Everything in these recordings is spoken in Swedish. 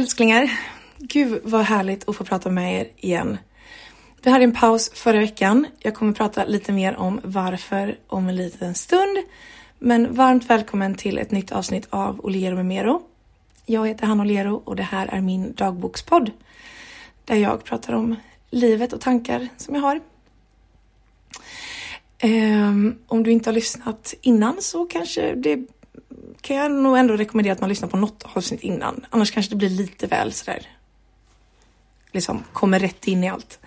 älsklingar! Gud vad härligt att få prata med er igen. Vi hade en paus förra veckan. Jag kommer prata lite mer om varför om en liten stund. Men varmt välkommen till ett nytt avsnitt av Oliero med Mero. Jag heter Hanna Oliero och det här är min dagbokspodd. Där jag pratar om livet och tankar som jag har. Um, om du inte har lyssnat innan så kanske det kan jag nog ändå rekommendera att man lyssnar på något avsnitt innan. Annars kanske det blir lite väl sådär. Liksom kommer rätt in i allt.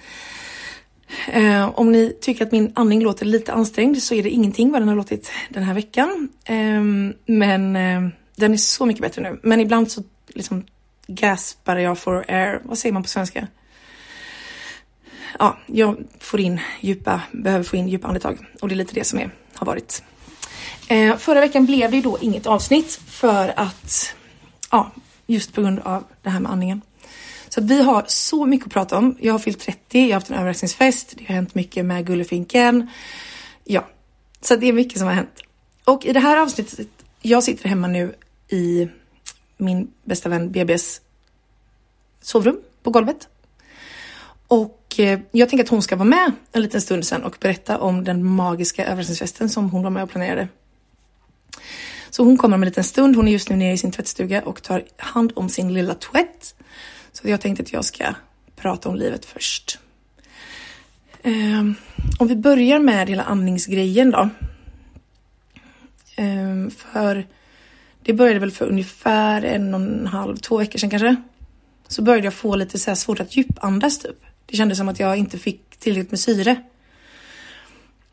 Eh, om ni tycker att min andning låter lite ansträngd så är det ingenting vad den har låtit den här veckan. Eh, men eh, den är så mycket bättre nu. Men ibland så liksom gaspar jag for air. Vad säger man på svenska? Ja, jag får in djupa, behöver få in djupa andetag och det är lite det som är, har varit. Eh, förra veckan blev det ju då inget avsnitt för att, ja, just på grund av det här med andningen. Så att vi har så mycket att prata om. Jag har fyllt 30, jag har haft en överraskningsfest, det har hänt mycket med Gullefinken. Ja, så det är mycket som har hänt. Och i det här avsnittet, jag sitter hemma nu i min bästa vän BBs sovrum på golvet. Och eh, jag tänker att hon ska vara med en liten stund sen och berätta om den magiska överraskningsfesten som hon var med och planerade. Så hon kommer om en liten stund. Hon är just nu nere i sin tvättstuga och tar hand om sin lilla tvätt. Så jag tänkte att jag ska prata om livet först. Um, om vi börjar med hela andningsgrejen då. Um, för det började väl för ungefär en och en halv, två veckor sedan kanske. Så började jag få lite så här svårt att djupandas typ. Det kändes som att jag inte fick tillräckligt med syre.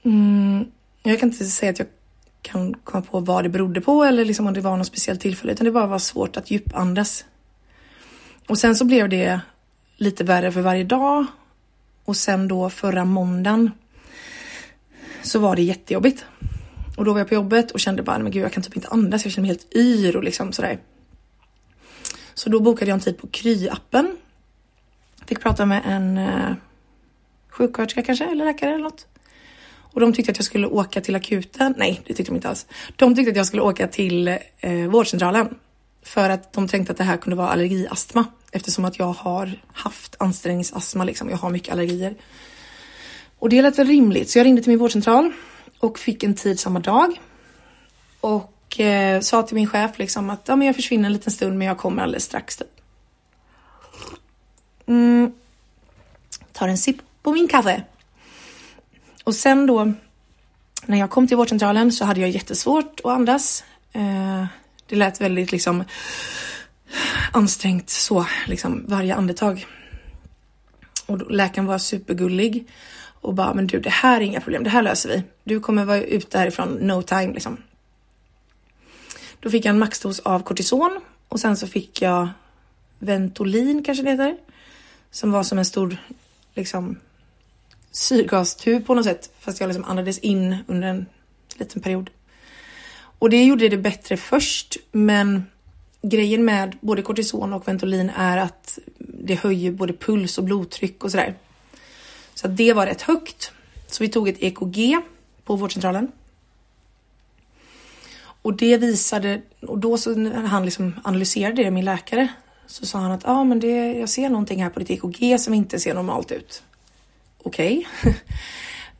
Mm, jag kan inte säga att jag kan komma på vad det berodde på eller liksom om det var något speciellt tillfälle utan det bara var svårt att djupandas. Och sen så blev det lite värre för varje dag och sen då förra måndagen så var det jättejobbigt. Och då var jag på jobbet och kände bara, men gud jag kan typ inte andas, jag känner mig helt yr och liksom sådär. Så då bokade jag en tid på Kry-appen. Fick prata med en eh, sjuksköterska kanske, eller läkare eller något. Och de tyckte att jag skulle åka till akuten. Nej, det tyckte de inte alls. De tyckte att jag skulle åka till eh, vårdcentralen. För att de tänkte att det här kunde vara allergiastma. Eftersom att jag har haft ansträngningsastma liksom. Jag har mycket allergier. Och det lät väl rimligt. Så jag ringde till min vårdcentral och fick en tid samma dag. Och eh, sa till min chef liksom att ja, men jag försvinner en liten stund men jag kommer alldeles strax. Typ. Mm. Tar en sipp på min kaffe. Och sen då när jag kom till vårdcentralen så hade jag jättesvårt att andas. Eh, det lät väldigt liksom ansträngt så, liksom varje andetag. Och läkaren var supergullig och bara, men du det här är inga problem, det här löser vi. Du kommer vara ute härifrån no time liksom. Då fick jag en maxdos av kortison och sen så fick jag Ventolin kanske det heter. Som var som en stor liksom syrgastub på något sätt. Fast jag liksom andades in under en liten period. Och det gjorde det bättre först, men grejen med både kortison och Ventolin är att det höjer både puls och blodtryck och sådär. Så det var rätt högt. Så vi tog ett EKG på vårdcentralen. Och det visade, och då så när han liksom analyserade det, min läkare, så sa han att ja, ah, men det, jag ser någonting här på ditt EKG som inte ser normalt ut okej. Okay.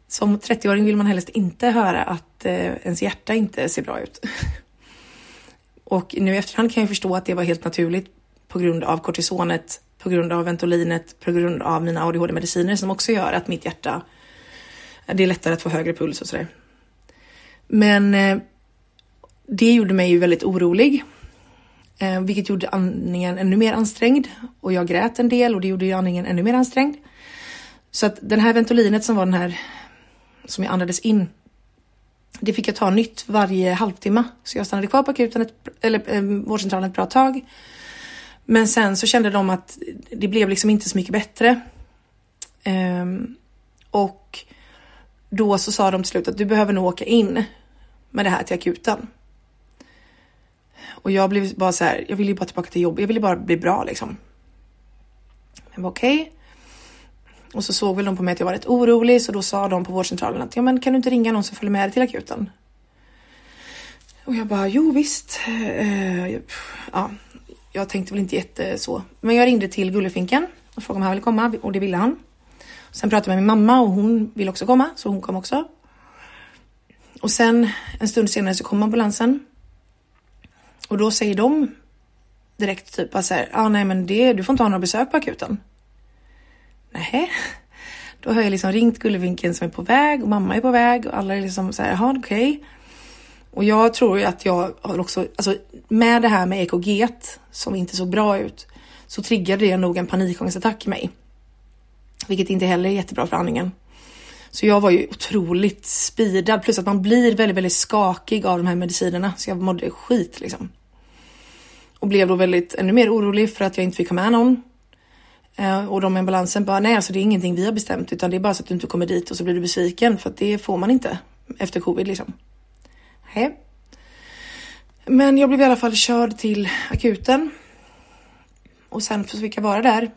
Som 30-åring vill man helst inte höra att eh, ens hjärta inte ser bra ut. Och nu i efterhand kan jag förstå att det var helt naturligt på grund av kortisonet, på grund av Ventolinet, på grund av mina ADHD-mediciner som också gör att mitt hjärta, eh, det är lättare att få högre puls och sådär. Men eh, det gjorde mig ju väldigt orolig, vilket gjorde andningen ännu mer ansträngd och jag grät en del och det gjorde ju andningen ännu mer ansträngd. Så att den här ventolinet som var den här som jag andades in. Det fick jag ta nytt varje halvtimme. Så jag stannade kvar på akuten, ett, eller eh, vårdcentralen ett bra tag. Men sen så kände de att det blev liksom inte så mycket bättre. Um, och då så sa de till slut att du behöver nog åka in med det här till akuten. Och jag blev bara så här, jag ville ju bara tillbaka till jobbet, jag ville bara bli bra liksom. Jag var okej. Okay. Och så såg väl de på mig att jag var rätt orolig så då sa de på vårdcentralen att ja men kan du inte ringa någon som följer med dig till akuten? Och jag bara jo visst. Uh, ja. jag tänkte väl inte jätte så. Men jag ringde till Gullefinken och frågade om han ville komma och det ville han. Sen pratade jag med min mamma och hon vill också komma, så hon kom också. Och sen en stund senare så kom ambulansen. Och då säger de direkt typ att så här, ah, nej men det, du får inte ha några besök på akuten. Nej. Då har jag liksom ringt Gullevinkeln som är på väg och mamma är på väg och alla är liksom så här, jaha okej. Okay. Och jag tror ju att jag har också, alltså med det här med EKG som inte såg bra ut så triggade det nog en panikångestattack i mig. Vilket inte heller är jättebra för andningen. Så jag var ju otroligt speedad plus att man blir väldigt, väldigt skakig av de här medicinerna så jag mådde skit liksom. Och blev då väldigt ännu mer orolig för att jag inte fick ha med någon. Eh, och de i ambulansen bara nej alltså det är ingenting vi har bestämt utan det är bara så att du inte kommer dit och så blir du besviken för att det får man inte efter covid liksom. Hej. Men jag blev i alla fall körd till akuten. Och sen fick jag vara där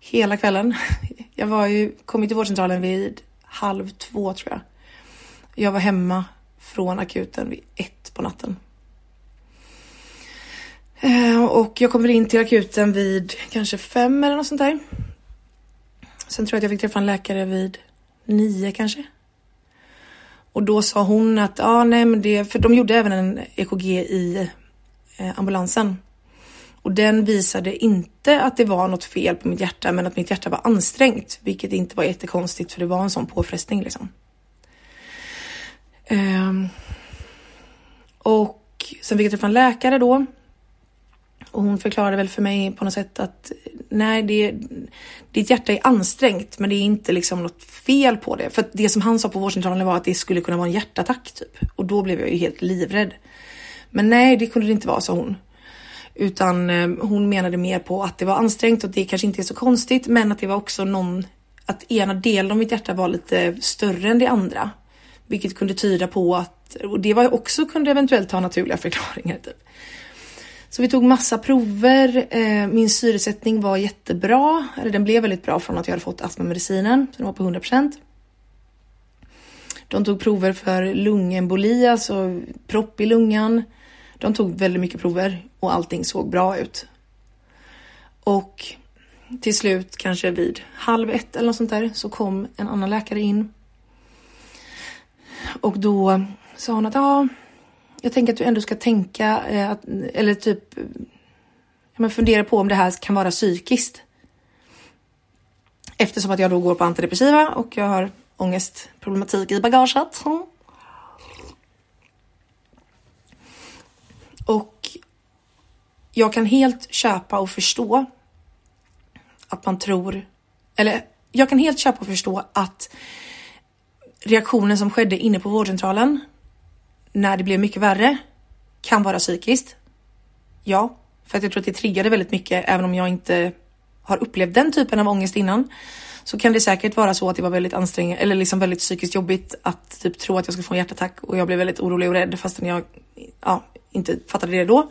hela kvällen. Jag var ju, kom till vårdcentralen vid halv två tror jag. Jag var hemma från akuten vid ett på natten. Eh, och jag kommer in till akuten vid kanske fem eller något sånt där. Sen tror jag att jag fick träffa en läkare vid nio kanske. Och då sa hon att, ja ah, nej men det, för de gjorde även en EKG i eh, ambulansen. Och den visade inte att det var något fel på mitt hjärta men att mitt hjärta var ansträngt. Vilket inte var jättekonstigt för det var en sån påfrestning liksom. Ehm, och sen fick jag träffa en läkare då. Och hon förklarade väl för mig på något sätt att nej, det, ditt hjärta är ansträngt men det är inte liksom något fel på det. För det som han sa på vårdcentralen var att det skulle kunna vara en hjärtattack typ. Och då blev jag ju helt livrädd. Men nej, det kunde det inte vara, sa hon. Utan eh, hon menade mer på att det var ansträngt och det kanske inte är så konstigt men att det var också någon, att ena delen av mitt hjärta var lite större än det andra. Vilket kunde tyda på att, och det var också kunde eventuellt ha naturliga förklaringar. Typ. Så vi tog massa prover. Eh, min syresättning var jättebra, eller den blev väldigt bra från att jag hade fått astmamedicinen, så den var på 100% De tog prover för lungemboli, alltså propp i lungan. De tog väldigt mycket prover och allting såg bra ut. Och till slut, kanske vid halv ett eller något sånt där, så kom en annan läkare in. Och då sa hon att ja, jag tänker att du ändå ska tänka, eh, att, eller typ men fundera på om det här kan vara psykiskt. Eftersom att jag då går på antidepressiva och jag har ångestproblematik i bagaget. Och jag kan helt köpa och förstå att man tror, eller jag kan helt köpa och förstå att reaktionen som skedde inne på vårdcentralen när det blev mycket värre kan vara psykiskt. Ja, för att jag tror att det triggade väldigt mycket, även om jag inte har upplevt den typen av ångest innan. Så kan det säkert vara så att det var väldigt ansträngande eller liksom väldigt psykiskt jobbigt att typ tro att jag skulle få en hjärtattack och jag blev väldigt orolig och rädd fastän jag ja, inte fattade det då.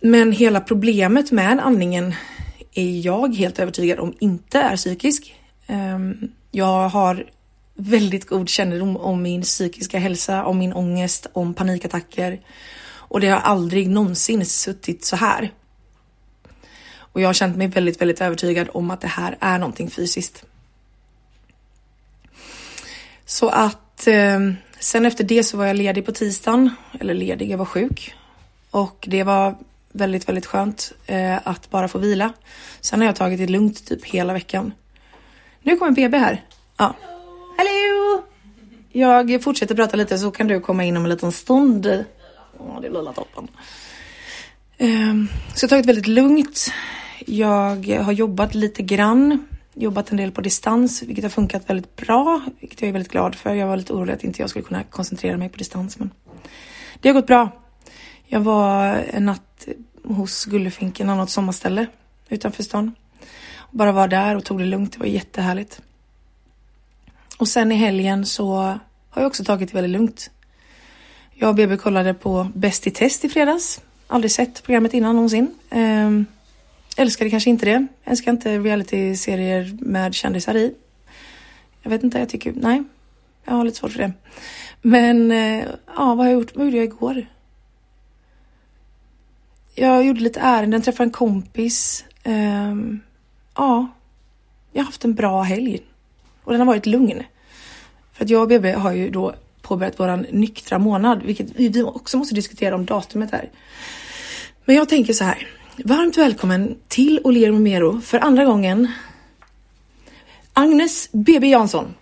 Men hela problemet med andningen är jag helt övertygad om inte är psykisk. Ehm, jag har väldigt god kännedom om min psykiska hälsa, om min ångest, om panikattacker. Och det har aldrig någonsin suttit så här. Och jag har känt mig väldigt, väldigt övertygad om att det här är någonting fysiskt. Så att eh, sen efter det så var jag ledig på tisdagen, eller ledig, jag var sjuk. Och det var väldigt, väldigt skönt eh, att bara få vila. Sen har jag tagit det lugnt typ hela veckan. Nu kommer BB här. Ja. Jag fortsätter prata lite så kan du komma in om en liten stund. Ja, det lilla toppen. Ehm, så jag har tagit väldigt lugnt. Jag har jobbat lite grann, jobbat en del på distans, vilket har funkat väldigt bra, vilket jag är väldigt glad för. Jag var lite orolig att inte jag skulle kunna koncentrera mig på distans, men det har gått bra. Jag var en natt hos Gullefinken, något sommarställe utanför stan. Bara var där och tog det lugnt. Det var jättehärligt. Och sen i helgen så har jag också tagit det väldigt lugnt. Jag och BB kollade på Bäst i test i fredags. Aldrig sett programmet innan någonsin. Ehm, älskade kanske inte det. Älskar inte reality-serier med kändisar i. Jag vet inte, jag tycker, nej. Jag har lite svårt för det. Men eh, ja, vad har jag gjort? Vad gjorde jag igår? jag gjorde lite ärenden, träffade en kompis. Ehm, ja, jag har haft en bra helg. Och den har varit lugn. För att jag och BB har ju då påbörjat våran nyktra månad, vilket vi också måste diskutera om datumet här. Men jag tänker så här. Varmt välkommen till Olier Mero för andra gången. Agnes BB Jansson.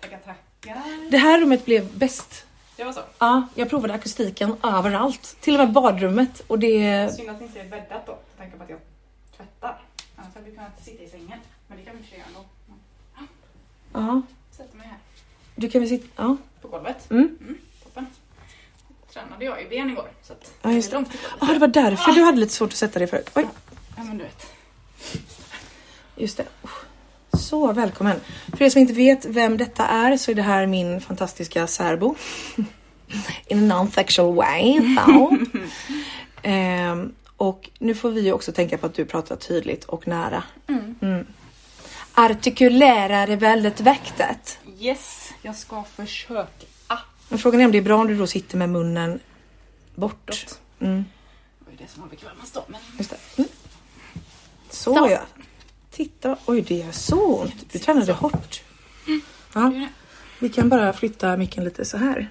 Tackar, tackar. Det här rummet blev bäst. Det var så. Ja, jag provade akustiken överallt. Till och med badrummet. Och det... Synd att det inte är bäddat då, med tanke på att jag tvättar. Annars hade vi kunnat sitta i sängen. Men det kan vi inte göra ändå. Ja, Sätter mig här du kan väl sitta... Ja. på golvet. Mm. Toppen. Tränade jag i ben igår. Så att Ja, just det. de Ah, det var därför du hade lite svårt att sätta dig förut. Oj, Ja men du vet. just det. Så välkommen. För er som inte vet vem detta är så är det här min fantastiska särbo. In a non-sexual way. Ehm, och nu får vi också tänka på att du pratar tydligt och nära. Mm. Mm. Artikulerar är väldigt viktigt. Yes, jag ska försöka. Ah, Men frågan är om det är bra om du då sitter med munnen bort. Mm, Det var ju det som var bekvämast då. Men... just det. Mm. Så, Så. ja. Titta, oj det gör så ont. Du tränade hårt. Ja, vi kan bara flytta micken lite så här.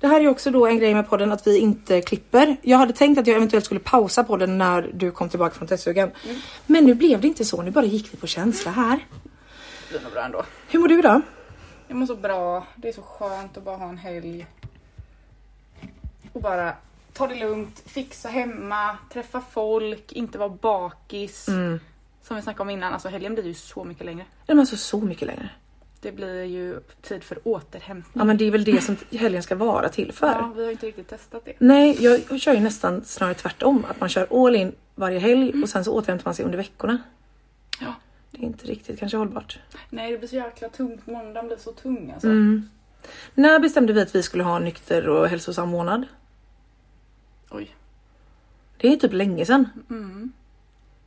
Det här är också då en grej med podden att vi inte klipper. Jag hade tänkt att jag eventuellt skulle pausa podden när du kom tillbaka från testsugen. Men nu blev det inte så, nu bara gick vi på känsla här. Det blir nog bra ändå. Hur mår du då? Jag mår så bra. Det är så skönt att bara ha en helg. Och bara ta det lugnt, fixa hemma, träffa folk, inte vara bakis. Mm. Som vi snackade om innan, alltså helgen blir ju så mycket längre. Den var så, så mycket längre. Det blir ju tid för återhämtning. Ja men det är väl det som helgen ska vara till för. Ja, vi har inte riktigt testat det. Nej, jag kör ju nästan snarare tvärtom. Att man kör all in varje helg och sen så återhämtar man sig under veckorna. Ja. Det är inte riktigt kanske hållbart. Nej, det blir så jäkla tungt. Måndagen blir så tung alltså. Mm. När bestämde vi att vi skulle ha nykter och hälsosam månad? Oj. Det är typ länge sedan. Mm.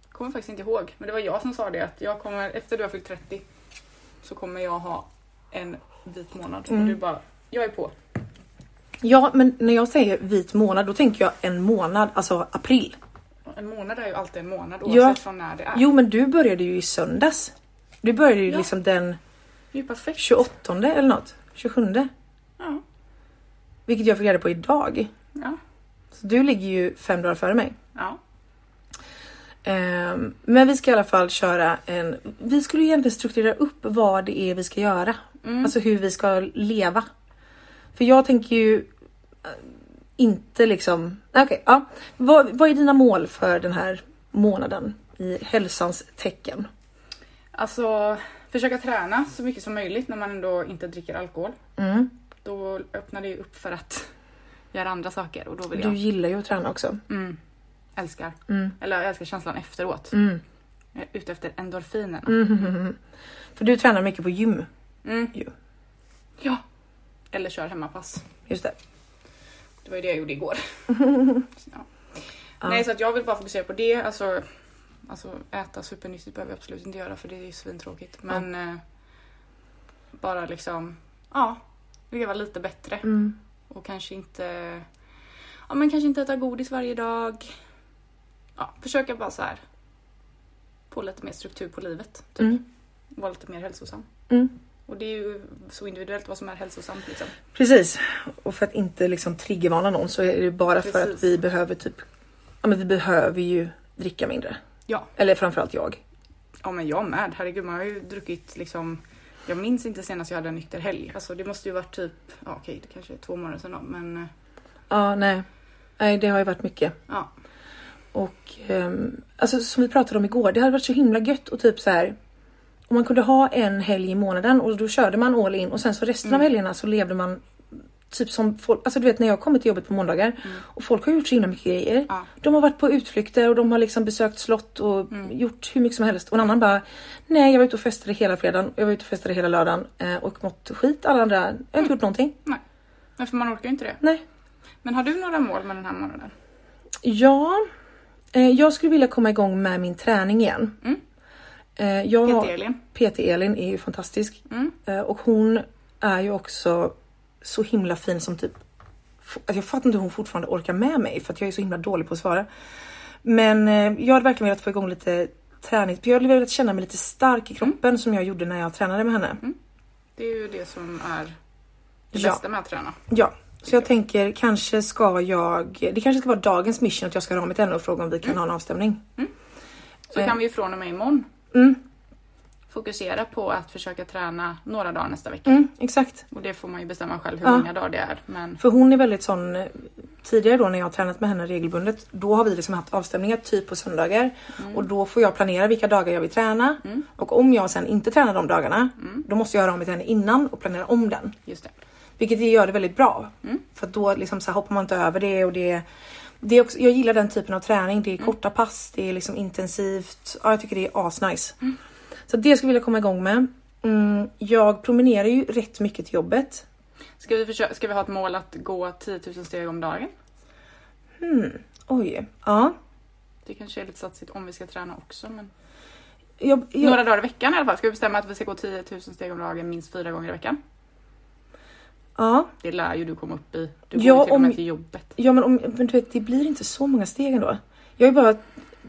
Kommer faktiskt inte ihåg, men det var jag som sa det att jag kommer, efter du har fyllt 30, så kommer jag ha en vit månad. Mm. Och du bara, jag är på. Ja, men när jag säger vit månad, då tänker jag en månad, alltså april. En månad är ju alltid en månad Ja. oavsett från när det är. Jo, men du började ju i söndags. Du började ju Ja. liksom den Det är perfekt. 28 eller något. 27. Ja. Vilket jag fick reda på idag. Ja. Så du ligger ju fem dagar före mig. ja. Ehm, men vi ska i alla fall köra en... Vi skulle egentligen strukturera upp vad det är vi ska göra. Mm. Alltså hur vi ska leva. För jag tänker ju eh, inte liksom... Okej, ja. Vad, vad är dina mål för den här månaden i hälsans tecken? Alltså, försöka träna så mycket som möjligt när man ändå inte dricker alkohol. Mm. Då öppnar det ju upp för att göra andra saker och då vill Du jag... gillar ju att träna också. Mm. Älskar. Mm. Eller jag älskar känslan efteråt. Mm. Jag är ute efter endorfinerna. Mm. För du tränar mycket på gym. Mm. Jo. Ja. Eller kör hemmapass. Just det. Det var ju det jag gjorde igår. ja. Ja. Nej, så att jag vill bara fokusera på det. Alltså, alltså äta supernyttigt behöver jag absolut inte göra för det är ju svintråkigt. Men eh, bara liksom, ja, leva lite bättre. Mm. Och kanske inte, ja men kanske inte äta godis varje dag. Ja, försöka bara så här få lite mer struktur på livet. Typ. Mm. Vara lite mer hälsosam. Mm. Och det är ju så individuellt vad som är hälsosamt liksom. Precis. Och för att inte liksom triggervarna någon så är det bara för Precis. att vi behöver typ... Ja men vi behöver ju dricka mindre. Ja. Eller framförallt jag. Ja men jag med. Herregud man har ju druckit liksom Jag minns inte senast jag hade en nykter helg. Alltså det måste ju varit typ, ja okej det kanske är två månader sedan då men eh, Ja, nej. Nej, det har ju varit mycket. ja. Och ehm, alltså som vi pratade om igår, det hade varit så himla gött och typ så här. Om man kunde ha en helg i månaden och då körde man all in och sen så resten av Mm. helgerna så levde man typ som folk, alltså du vet när jag kommer till jobbet på måndagar Mm. och folk har gjort så himla mycket grejer. Ja. De har varit på utflykter och de har liksom besökt slott och Mm. gjort hur mycket som helst. Och en annan bara, nej jag var ute och festade hela fredagen, jag var ute och festade hela lördagen eh, och mått skit. Alla andra, jag har inte Mm. gjort någonting. Men för man orkar ju inte det. Nej. Men har du några mål med den här månaden? Ja, jag skulle vilja komma igång med min träning igen. Mm. Eh, jag har, PT Elin? PT Elin är ju fantastisk Mm. eh, och hon är ju också så himla fin som typ Att jag fattar inte hur hon fortfarande orkar med mig för att jag är så himla dålig på att svara. Men eh, jag hade verkligen velat få igång lite träning. För jag hade velat känna mig lite stark i kroppen som jag gjorde när jag tränade med henne. Det är ju det som är det Ja. bästa med att träna. Ja, så jag tänker kanske ska jag. Det kanske ska vara dagens mission att jag ska höra av mig till henne och fråga om vi kan ha en avstämning. Så Eh. kan vi ju från och med imorgon Mm, fokusera på att försöka träna några dagar nästa vecka. mm, exakt. Och det får man ju bestämma själv hur Ja. många dagar det är. Men För hon är väldigt sån. eh, Tidigare då när jag har tränat med henne regelbundet, då har vi liksom haft avstämningar typ på söndagar och då får jag planera vilka dagar jag vill träna och om jag sen inte tränar de dagarna, då måste jag höra av mig till henne innan och planera om den. just det. Vilket gör det väldigt bra. För att då liksom så hoppar man inte över det och det, det är också, Jag gillar den typen av träning. Det är korta pass, det är liksom intensivt. Ja, jag tycker det är asnice. Så det skulle jag vilja komma igång med. Mm, jag promenerar ju rätt mycket till jobbet. Ska vi, försöka, ska vi ha ett mål att gå 10 000 steg om dagen? Oj, ja. Det kanske är lite satsigt om vi ska träna också. Men... Jag, jag, Några dagar i veckan i alla fall. Ska vi bestämma att vi ska gå 10 000 steg om dagen minst fyra gånger i veckan? Ja. Det lär ju du komma upp i. Du går Ja, till om- till jobbet. ja, men, om, men du vet, det blir inte så många steg ändå. Jag är bara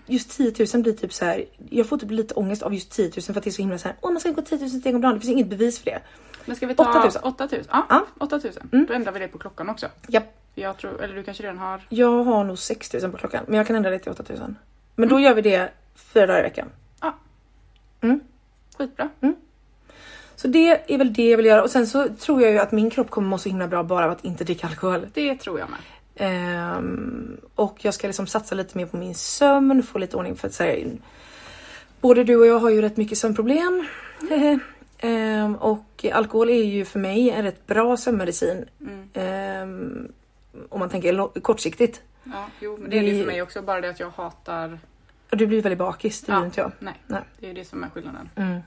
just 10 000 blir typ så här. Jag får typ lite ångest av just 10 000 för att det är så himla så här. Åh, man ska gå 10 000 steg om dagen. Det finns inget bevis för det. Men ska vi ta 8 000? 8 000? Ja, Ja. 8 000. Mm. Då ändrar vi det på klockan också. Japp. Jag tror, eller du kanske redan har... Jag har nog 6 000 på klockan, men jag kan ändra det till 8 000. Men då gör vi det fyra dagar i veckan. Skitbra. Så det är väl det jag vill göra och sen så tror jag ju att min kropp kommer må så himla bra bara av att inte dricka alkohol. Det tror jag med. Ehm, och jag ska liksom satsa lite mer på min sömn, få lite ordning för att säga Både du och jag har ju rätt mycket sömnproblem. Ehm, och alkohol är ju för mig en rätt bra sömnmedicin. Mm. Ehm, om man tänker kortsiktigt. Ja, jo, men det är det Vi- för mig också. Bara det att jag hatar... Du blir väldigt bakis, det blir Ja. inte jag. Nej, Nej. det är det som är skillnaden. Mm.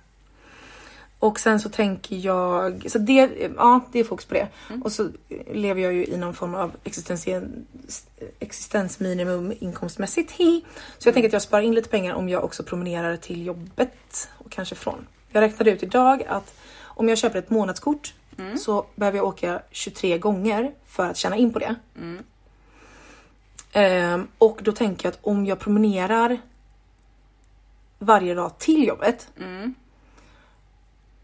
Och sen så tänker jag, så det, ja det är fokus på det. Mm. Och så lever jag ju i någon form av existensminimum inkomstmässigt. Hi. Så jag tänker att jag sparar in lite pengar om jag också promenerar till jobbet och kanske från. Jag räknade ut idag att om jag köper ett månadskort Mm. så behöver jag åka 23 gånger för att tjäna in på det. Mm. Ehm, och då tänker jag att om jag promenerar varje dag till jobbet Mm.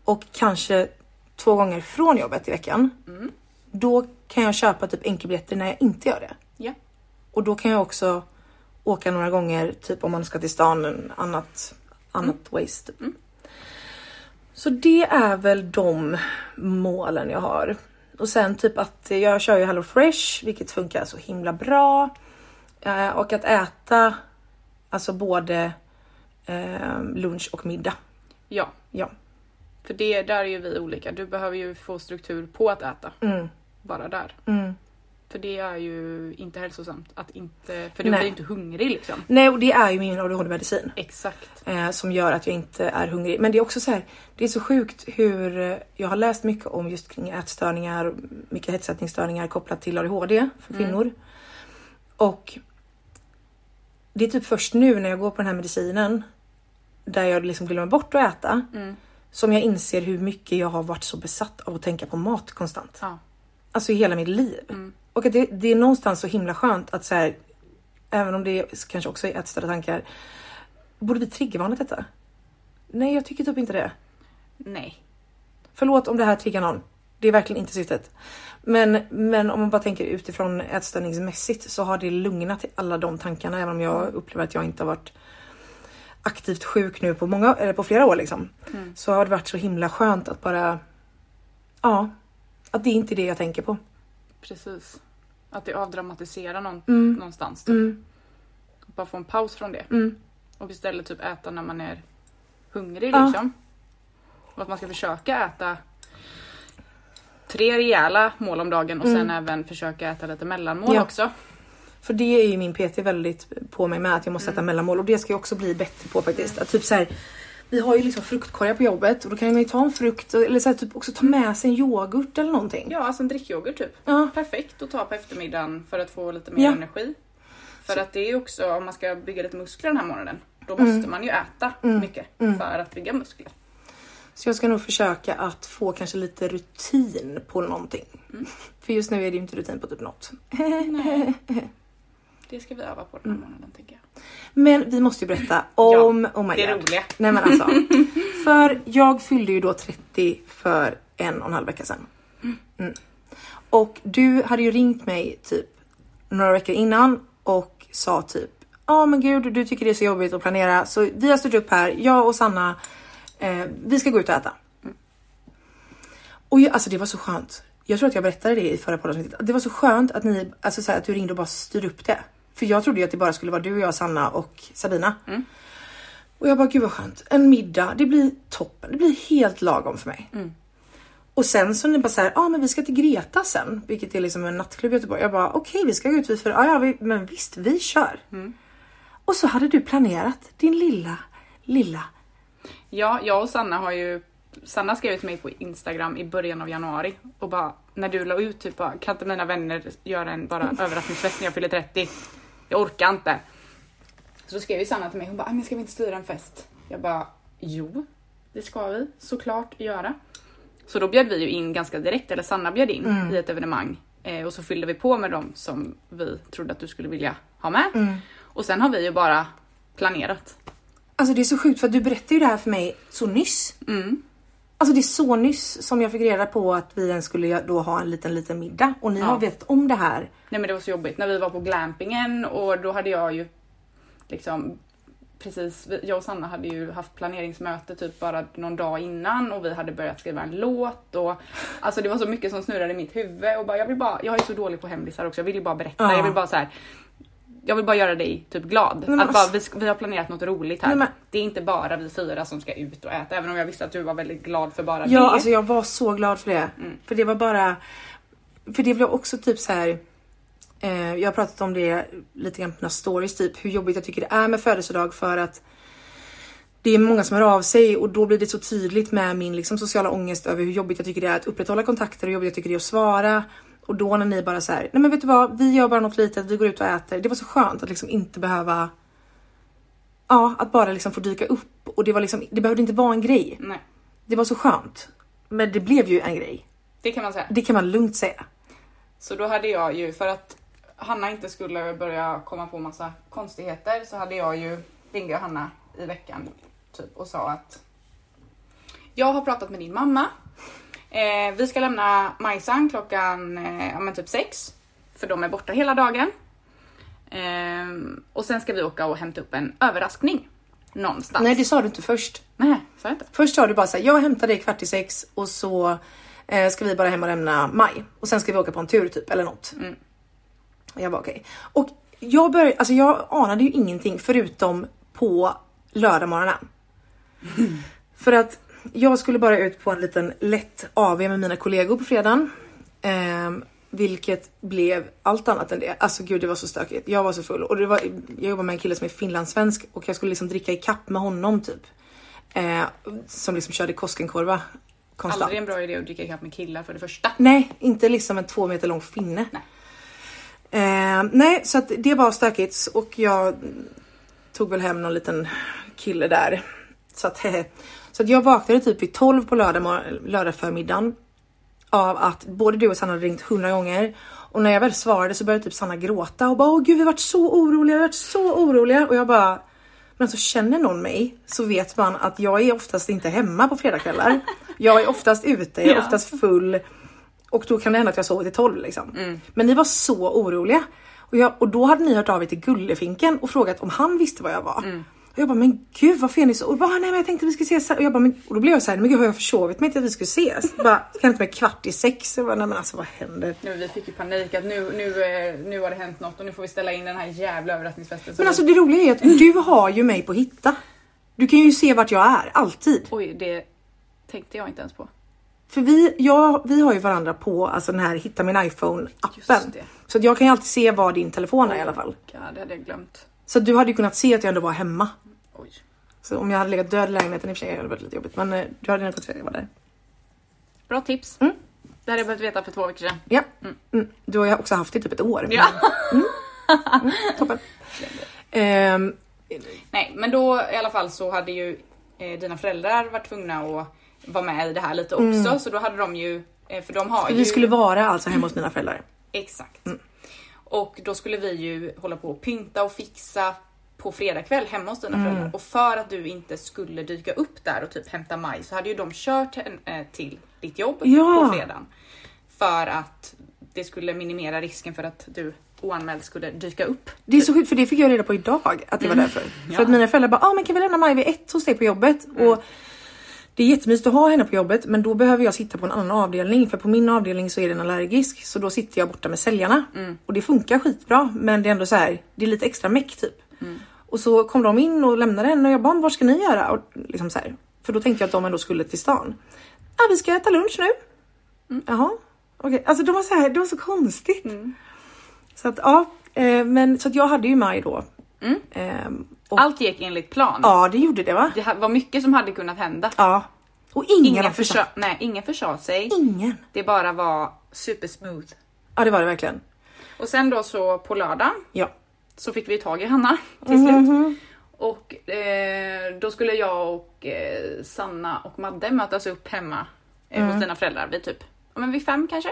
Och kanske två gånger från jobbet i veckan. Mm. Då kan jag köpa typ enkelbiljetter när jag inte gör det. Ja. Och då kan jag också åka några gånger, typ om man ska till stan, en annat, annat waste. Typ. Mm. Så det är väl de målen jag har. Och sen typ att jag kör ju Hello Fresh, vilket funkar så himla bra. Eh, och att äta, alltså både eh, lunch och middag. Ja, Ja. För det, där är ju vi olika. Du behöver ju få struktur på att äta. Mm, Bara där. mm. För det är ju inte hälsosamt. Att inte, för du Nej. blir ju inte hungrig liksom. Nej, och det är ju min ADHD-medicin. Exakt. eh, som gör att jag inte är hungrig. Men det är också så här, det är så sjukt hur eh, jag har läst mycket om just kring ätstörningar, mycket hetsätningsstörningar kopplat till ADHD för Mm. kvinnor. Och det är typ först nu när jag går på den här medicinen där jag liksom glömmer bort att äta Mm. Som jag inser hur mycket jag har varit så besatt av att tänka på mat konstant. Ja. Alltså i hela mitt liv. Mm. Och att det, det är någonstans så himla skönt att så här, även om det kanske också är ätstörda tankar, borde vi triggervarna detta? Nej, jag tycker typ inte det. Nej. Förlåt om det här triggar någon. Det är verkligen inte syftet. Men, men om man bara tänker utifrån ätstörningsmässigt så har det lugnat alla de tankarna även om jag upplever att jag inte har varit aktivt sjuk nu på många, eller på flera år liksom. Mm. Så har det varit så himla skönt att bara, ja, att det är inte det jag tänker på. Precis. Att det avdramatiserar någon, Mm. någonstans. Typ. Mm, Bara få en paus från det. mm, Och istället typ äta när man är hungrig Ja. liksom. Och att man ska försöka äta tre rejäla mål om dagen och sen Mm. även försöka äta lite mellanmål Ja. också. För det är ju min PT väldigt på mig med att jag måste sätta Mm. mellanmål och det ska jag också bli bättre på faktiskt. Att typ så här, vi har ju liksom fruktkorgar på jobbet och då kan man ju ta en frukt eller så här, typ också ta med sig en yoghurt eller någonting. Ja, alltså en drickyoghurt typ. Ja, Perfekt att ta på eftermiddagen för att få lite mer Ja. energi. För att det är ju också, om man ska bygga lite muskler den här morgonen, då Mm. måste man ju äta Mm. mycket Mm. för att bygga muskler. Så jag ska nog försöka att få kanske lite rutin på någonting. För just nu är det ju inte rutin på typ något. Nej. Det ska vi öva på den här månaden tänker jag. Men vi måste ju berätta om, oh my det god. roliga. Nej men alltså. för jag fyllde ju då 30 för en och en halv vecka sedan. Mm. Och du hade ju ringt mig typ några veckor innan och sa typ Ja men gud du tycker det är så jobbigt att planera så vi har styrt upp här, jag och Sanna eh, vi ska gå ut och äta. Och jag, alltså det var så skönt. Jag tror att jag berättade det i förra podden. Det var så skönt att ni, alltså så här, att du ringde och bara styrde upp det. För jag trodde ju att det bara skulle vara du och jag, Sanna och Sabina. Och jag bara, gud vad skönt. En middag, det blir toppen. Det blir helt lagom för mig. Och sen så ni bara såhär, ja ah, men vi ska till Greta sen, vilket är liksom en nattklubb i Göteborg. Jag bara, okej vi ska gå ut vid fyra. Ja, ja vi, men visst vi kör. Och så hade du planerat din lilla, lilla. Ja, jag och Sanna har ju Sanna skrev till mig på Instagram i början av januari och bara när du la ut typ bara, kan inte mina vänner göra en bara överraskningsfest när jag fyller 30? Jag orkar inte. Så då skrev ju Sanna till mig, hon bara, "Ah, men ska vi inte styra en fest? Jag bara, jo, det ska vi såklart göra. Så då bjöd vi ju in ganska direkt, eller Sanna bjöd in i ett evenemang eh, och så fyllde vi på med dem som vi trodde att du skulle vilja ha med. Och sen har vi ju bara planerat. Alltså det är så sjukt för att du berättade ju det här för mig så nyss. Alltså det är så nyss som jag fick reda på att vi ens skulle då ha en liten liten middag och ni Ja. har vetat om det här. Nej men det var så jobbigt när vi var på glampingen och då hade jag ju liksom precis, jag och Sanna hade ju haft planeringsmöte typ bara någon dag innan och vi hade börjat skriva en låt och alltså det var så mycket som snurrade i mitt huvud och bara jag vill bara, jag är så dålig på hemlisar också, jag vill ju bara berätta, Ja. jag vill bara så här. Jag vill bara göra dig typ glad. men att bara, alltså- vi, ska- vi har planerat något roligt här. Nej, Det är inte bara vi fyra som ska ut och äta, även om jag visste att du var väldigt glad för bara det. Ja, alltså jag var så glad för det. Mm. För det var bara... För det blev också typ så här. Eh, jag har pratat om det lite grann på mina stories, typ hur jobbigt jag tycker det är med födelsedag för att det är många som hör av sig och då blir det så tydligt med min liksom, sociala ångest över hur jobbigt jag tycker det är att upprätthålla kontakter och hur jobbigt jag tycker det är att svara. Och då när ni bara så här, nej men vet du vad, vi gör bara något litet, vi går ut och äter. Det var så skönt att liksom inte behöva Ja, att bara liksom få dyka upp och det var liksom, det behövde inte vara en grej. Nej, Det var så skönt. Men det blev ju en grej. det kan man säga. Det kan man lugnt säga. Så då hade jag ju, för att Hanna inte skulle börja komma på massa konstigheter så hade jag ju, ringde jag Hanna i veckan typ och sa att jag har pratat med din mamma. Eh, vi ska lämna Majsan klockan eh, ja, typ sex för de är borta hela dagen. Eh, och sen ska vi åka och hämta upp en överraskning någonstans. Nej, det sa du inte först. Nej, sa jag inte. Först sa du bara så här, jag hämtar dig kvart i sex och så eh, ska vi bara hem och lämna Maj. Och sen ska vi åka på en tur typ, eller något. Mm. Och jag bara okej. Och jag började, alltså jag anade ju ingenting förutom på lördag morgonen. För att jag skulle bara ut på en liten lätt AV med mina kollegor på fredagen. Ehm, vilket blev allt annat än det. Alltså gud det var så stökigt. Jag var så full och det var, jag jobbar med en kille som är finlandssvensk och jag skulle liksom dricka i kapp med honom typ. Eh, som liksom körde Koskenkorva konstant. Aldrig en bra idé att dricka ikapp med killar för det första. Nej, inte liksom en två meter lång finne. Nej. Eh, nej, så att det var stökigt och jag tog väl hem någon liten kille där. Så att, hehe. Så att jag vaknade typ vid 12 på lördag, lördag förmiddagen av att både du och Sanna hade ringt hundra gånger och när jag väl svarade så började typ Sanna gråta och bara åh gud vi har varit så oroliga, vi har varit så oroliga och jag bara men alltså känner någon mig så vet man att jag är oftast inte hemma på fredagskvällar. Jag är oftast ute, jag är oftast full och då kan det hända att jag sover till 12 liksom. Men ni var så oroliga. Och, jag, och då hade ni hört av er till Gullefinken och frågat om han visste vad jag var. Och jag bara men gud varför är ni så? Och bara, nej men jag tänkte vi skulle ses. här." Och, jag bara, men, och då blev jag så här, men gud har jag försovit mig till att vi skulle ses? bara, kan inte med kvart i sex? Jag bara, nej men alltså vad händer? Nu, vi fick ju panik att nu, nu, eh, nu har det hänt något och nu får vi ställa in den här jävla överraskningsfesten. Men alltså det roliga är att du har ju mig på hitta. Du kan ju se vart jag är, alltid. Oj, det tänkte jag inte ens på. För vi, jag, vi har ju varandra på alltså den här hitta min iPhone appen. Så att jag kan ju alltid se var din telefon är i alla fall. Ja, det hade jag glömt. Så du hade ju kunnat se att jag ändå var hemma. Oj. Så om jag hade legat död i lägenheten i och för sig hade det varit lite jobbigt. Men eh, du hade nog kunnat se att jag var där. Bra tips. Mm. Det hade jag behövt veta för två veckor sedan. Ja. Mm. Du har ju också haft det i typ ett år. Ja. Toppen. Ehm, Nej, men då i alla fall så hade ju eh, dina föräldrar varit tvungna att vara med i det här lite också. Så då hade de ju, eh, för de har ju... Vi skulle vara alltså hemma hos mina föräldrar. Exakt. Och då skulle vi ju hålla på och pynta och fixa på fredag kväll hemma hos dina föräldrar. Och för att du inte skulle dyka upp där och typ hämta maj så hade ju de kört eh, till ditt jobb Ja. på fredagen. För att det skulle minimera risken för att du oanmäld skulle dyka upp. Det är så sjukt för det fick jag reda på idag att det var därför. Ja. För att mina föräldrar bara, ah, men kan vi lämna Maj vid ett hos dig på jobbet? Och det är jättemysigt att ha henne på jobbet men då behöver jag sitta på en annan avdelning för på min avdelning så är den allergisk så då sitter jag borta med säljarna och det funkar skitbra men det är ändå så här, det är lite extra meck typ. Och så kom de in och lämnade henne och jag bara, vad ska ni göra? Och liksom så här. För då tänkte jag att de ändå skulle till stan. Ja, vi ska äta lunch nu. Jaha, okej. Alltså de var så här, det var så konstigt. Så att ja, eh, men så att jag hade ju maj då. Ehm, och, Allt gick enligt plan. ja, det gjorde det va? Det var mycket som hade kunnat hända. Ja. Och ingen, försö- försökt. nej, ingen försade sig. Ingen. Det bara var supersmooth. Ja, det var det verkligen. Och sen då så på lördag Ja. så fick vi tag i Hanna till slut. Och eh, då skulle jag och eh, Sanna och Madde mötas upp hemma eh, hos dina föräldrar vid typ men vid fem kanske.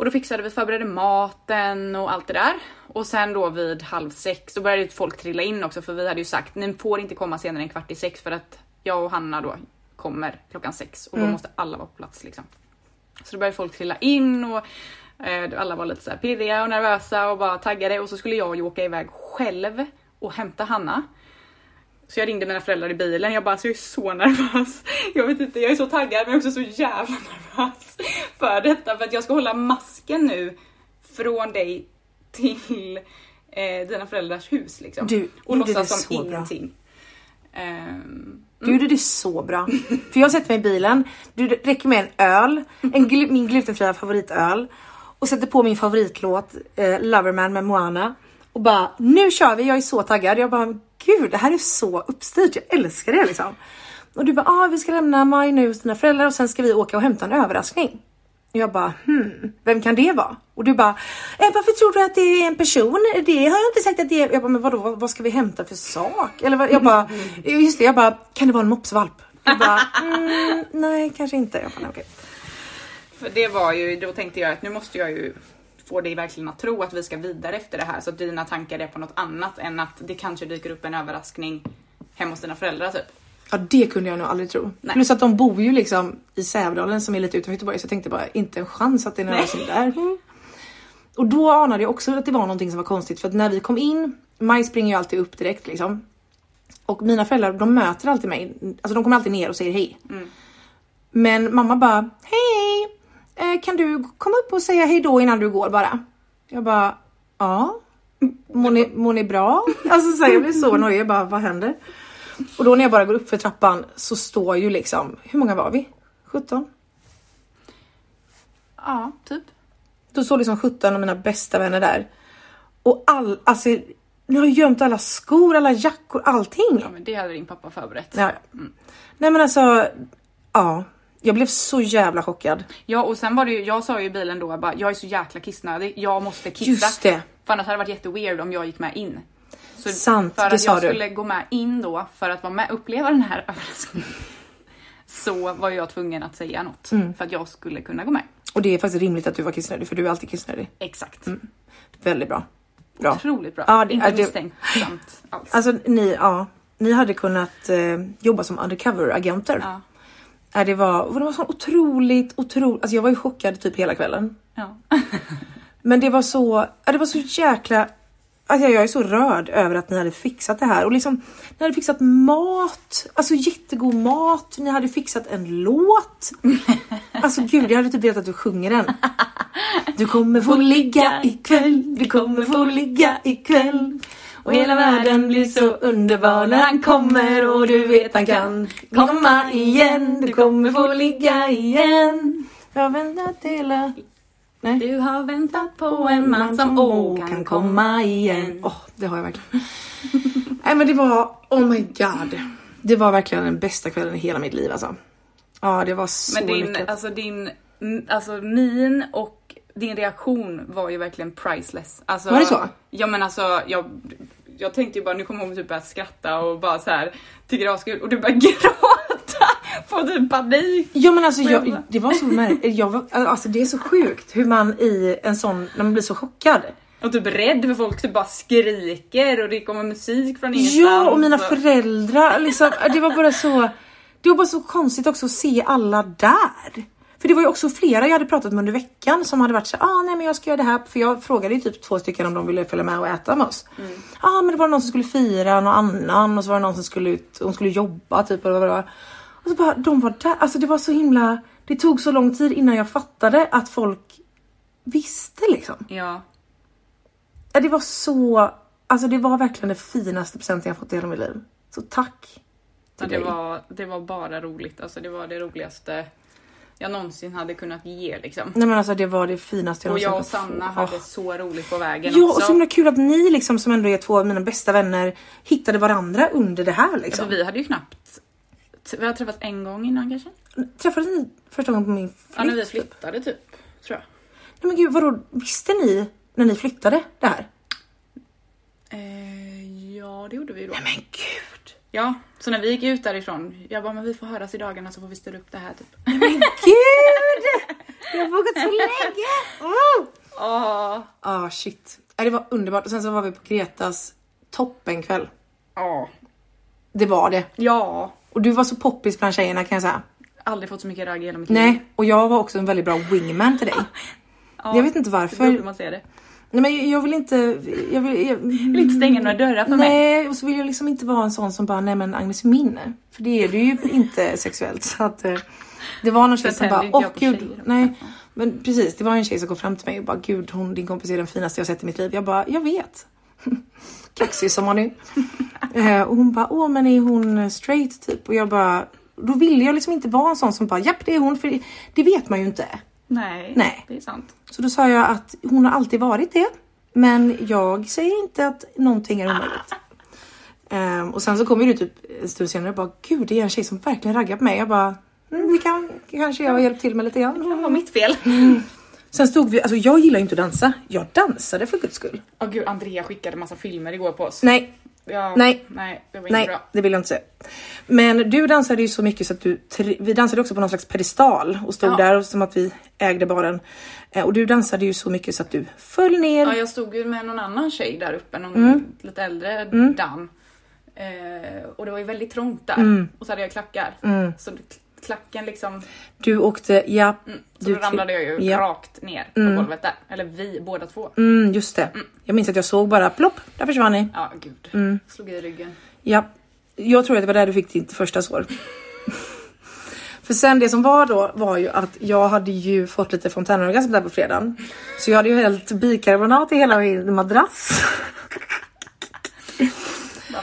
Och då fixade vi, förberedde maten och allt det där. Och sen då vid halv sex, då började folk trilla in också för vi hade ju sagt ni får inte komma senare än kvart i sex för att jag och Hanna då kommer klockan sex och då måste alla vara på plats liksom. Så då började folk trilla in och eh, alla var lite så pirriga och nervösa och bara taggade och så skulle jag ju åka iväg själv och hämta Hanna. Så jag ringde mina föräldrar i bilen, jag bara så jag är så nervös. Jag vet inte, jag är så taggad men också så jävla nervös för detta för att jag ska hålla masken nu från dig till eh, dina föräldrars hus liksom. Du och låtsas som så bra. ingenting. Ehm, Du gjorde det så bra. För jag sätter mig i bilen, du räcker med en öl, en glu- min glutenfria favoritöl och sätter på min favoritlåt eh, Loverman med Moana och bara nu kör vi, jag är så taggad. Jag bara gud det här är så uppstyrt, jag älskar det liksom. Och du bara ah, vi ska lämna Maj nu hos dina föräldrar och sen ska vi åka och hämta en överraskning. Och jag bara hmm, vem kan det vara? Och du bara eh, varför tror du att det är en person? Det har jag inte sagt att det är. Jag bara men vadå vad, vad ska vi hämta för sak? Eller vad, jag bara just det, jag bara kan det vara en mopsvalp? Jag bara mm, nej kanske inte. Jag bara, okej. För det var ju, då tänkte jag att nu måste jag ju få dig verkligen att tro att vi ska vidare efter det här så att dina tankar är på något annat än att det kanske dyker upp en överraskning hemma hos dina föräldrar typ. Ja det kunde jag nog aldrig tro. Nej. Plus att de bor ju liksom i Sävedalen som är lite utanför Göteborg så jag tänkte bara inte en chans att det är någon som är där. Mm. Och då anade jag också att det var någonting som var konstigt för att när vi kom in, Maj springer ju alltid upp direkt liksom. Och mina föräldrar de möter alltid mig, alltså de kommer alltid ner och säger hej. Men mamma bara hej, kan du komma upp och säga hej då innan du går bara? Jag bara ja, mår ni, mår ni bra? Alltså så här, jag blir så nöjd, jag bara vad händer? Och då när jag bara går upp för trappan så står ju liksom, hur många var vi? 17? Ja, typ. Då står liksom 17 av mina bästa vänner där. Och all, alltså, ni har gömt alla skor, alla jackor, allting. Ja, men det hade din pappa förberett. Ja. Nej men alltså, ja. Jag blev så jävla chockad. Ja, och sen var det ju, jag sa ju i bilen då bara, jag är så jäkla kissnödig, jag måste kissa. Just det. För annars hade det varit jätteweird om jag gick med in. Så Sant, för det att sa jag du. skulle gå med in då för att vara med uppleva den här överraskningen. Så var jag tvungen att säga något Mm. för att jag skulle kunna gå med. Och det är faktiskt rimligt att du var kissnödig för du är alltid kissnödig. Exakt. Väldigt bra. Bra. Otroligt bra. Ja, det- Inte det- misstänksamt alls. Alltså ni, ja. Ni hade kunnat eh, jobba som undercover-agenter. ja. Ja, det var, och det var så otroligt, otroligt, alltså jag var ju chockad typ hela kvällen. Ja. Men det var så, ja, det var så jäkla, alltså jag är så rörd över att ni hade fixat det här och liksom ni hade fixat mat, alltså jättegod mat, ni hade fixat en låt. Alltså gud, jag hade typ velat att du sjunger den. Du kommer få ligga ikväll, du kommer få ligga ikväll. Och hela världen blir så underbar när han kommer och du vet han kan komma igen. Du kommer få ligga igen. Jag väntar hela... Nej. Du har väntat på en man som åh kan komma igen. Åh, det har jag verkligen. Nej men det var, oh my god. Det var verkligen den bästa kvällen i hela mitt liv alltså. Ja det var så Men din, lyckat. alltså din, alltså min och din reaktion var ju verkligen priceless. Alltså, Var det så? Ja men alltså jag, jag tänkte ju bara nu kommer hon typ börja skratta och bara så här tycker det och du börjar gråta Får typ panik. Ja men alltså jag, det var så märkligt. Jag var, alltså det är så sjukt hur man i en sån, när man blir så chockad. Och typ rädd för folk typ bara skriker och det kommer musik från ingenstans. Ja och mina föräldrar liksom, det var bara så, det var bara så konstigt också att se alla där. För det var ju också flera jag hade pratat med under veckan som hade varit så ah nej men jag ska göra det här, för jag frågade ju typ två stycken om de ville följa med och äta med oss. Ja ah, men det var någon som skulle fira någon annan och så var det någon som skulle ut, hon skulle jobba typ eller vad det var. Och så bara, de var där, alltså det var så himla, det tog så lång tid innan jag fattade att folk visste liksom. Ja. Ja, Det var så, alltså det var verkligen det finaste presenten jag fått i hela mitt liv. Så tack. Ja, det, var, det var bara roligt. Alltså, det var det roligaste jag någonsin hade kunnat ge. Liksom. Nej men alltså det var det finaste jag Och jag och Sanna få. hade så roligt på vägen Ja och också. så himla kul att ni liksom som ändå är två av mina bästa vänner hittade varandra under det här liksom. Alltså, vi hade ju knappt... Vi har träffats en gång innan kanske? Träffades ni första gången på min flytt? Ja, när vi typ? flyttade typ. Tror jag. Nej men gud vadå, visste ni när ni flyttade det här? Eh, ja, det gjorde vi då. Nej men gud! Ja, så när vi gick ut därifrån, jag bara, men vi får höras i dagarna så får vi styra upp det här typ. Men gud! Jag har vågat så länge! Oh! Åh, Ah shit. Ja, Det var underbart och sen så var vi på Gretas toppenkväll. ja, Det var det. ja. Och du var så poppis bland tjejerna kan jag säga. Aldrig fått så mycket ragg i hela mitt liv. Nej, och jag var också en väldigt bra wingman till dig. Ja, Jag vet inte det varför. hur man ser det. Nej men jag vill inte... Jag vill, jag, vill inte stänga några dörrar för mig. nej, och så vill jag liksom inte vara en sån som bara, nej men Agnes är min. För det är du ju inte sexuellt. Så att, eh, det var någon tjej som bara, åh gud. tjejer. Nej, men precis. Det var en tjej som kom fram till mig och bara, gud hon, din kompis är den finaste jag sett i mitt liv. Jag bara, jag vet. Kaxig som hon är. Eh, och hon bara, åh men är hon straight typ? Och jag bara, då ville jag liksom inte vara en sån som bara, japp det är hon. För det, det vet man ju inte. Nej, Nej. det är sant. Så då sa jag att hon har alltid varit det. Men jag säger inte att någonting är omöjligt. Ehm, och sen så kommer du typ en stund senare och bara gud det är en tjej som verkligen raggar på mig. Jag bara mm, det kan kanske jag har hjälpt till med lite Det grann. var mitt fel. Sen stod vi, alltså jag gillar ju inte att dansa. Jag dansade för guds skull. Åh gud, Andrea skickade massa filmer igår på oss. Nej, Ja, Nej. Nej, det nej det vill jag inte säga. Men du dansade ju så mycket så att du, vi dansade också på någon slags pedestal och stod Ja. där och som att vi ägde baren. Eh, och du dansade ju så mycket så att du föll ner. Ja, jag stod ju med någon annan tjej där uppe, någon Mm. lite äldre dam. Eh, och det var ju väldigt trångt där. Mm. Och så hade jag klackar. Så klacken liksom, Du åkte, ja. så Du då ramlade jag ju ja. rakt ner på golvet där. Eller vi båda två. Mm, just det. Jag minns att jag såg bara plopp, där försvann ni. Ja, gud. Mm. Slog i ryggen. Ja, jag tror att det var där du fick ditt första sår. För sen det som var då var ju att jag hade ju fått lite fontänorgasm där på fredagen. Så jag hade ju hällt bikarbonat i hela min madrass.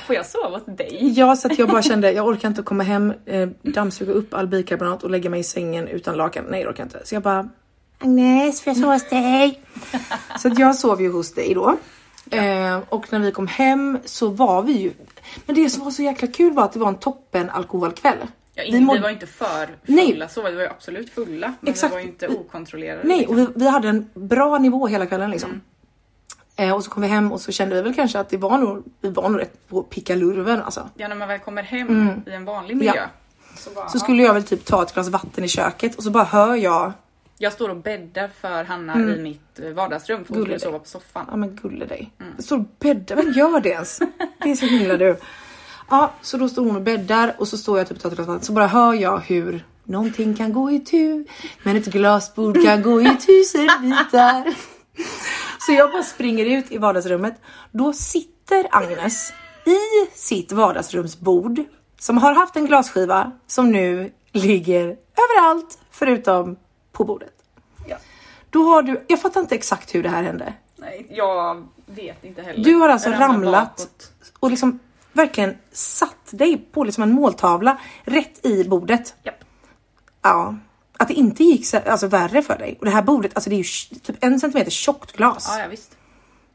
Får jag sova hos dig? Ja, så att jag bara kände jag orkar inte komma hem, eh, dammsuga upp all bikarbonat och lägga mig i sängen utan lakan. Nej, det orkar jag inte. Så jag bara Agnes, får jag sova hos dig? så att jag sov ju hos dig då. Eh, och när vi kom hem så var vi ju... Men det som var så jäkla kul var att det var en toppen alkoholkväll. Ja, Vi in, vi, mådde- var inte för Nej. fulla så, vi var ju absolut fulla. Men Exakt. vi var ju inte okontrollerade. Nej, liksom. och vi, vi hade en bra nivå hela kvällen liksom. Eh, och så kom vi hem och så kände vi väl kanske att det var nog, vi var nog rätt på pickalurven alltså. Ja, när man väl kommer hem i en vanlig miljö. Så, bara, Mm. Så skulle jag väl typ ta ett glas vatten i köket och så bara hör jag, Jag står och bäddar för Hanna i mitt eh, vardagsrum för hon skulle sova på soffan. ja men gulle dig. Jag står och bäddar, vem gör det ens? Det är så himla du. Ja, så då står hon och bäddar och så står jag typ och tar ett glas vatten så bara hör jag hur någonting kan gå i tu men ett glasbord kan gå i tusen bitar. Så jag bara springer ut i vardagsrummet. Då sitter Agnes i sitt vardagsrumsbord som har haft en glasskiva som nu ligger överallt förutom på bordet. Ja. Då har du, jag fattar inte exakt hur det här hände. Nej, jag vet inte heller. Du har alltså ramlat bakåt. och liksom verkligen satt dig på liksom en måltavla rätt i bordet. Japp. Ja, att det inte gick så, alltså värre för dig. Och det här bordet, alltså det är ju typ en centimeter tjockt glas. Ja, ja visst.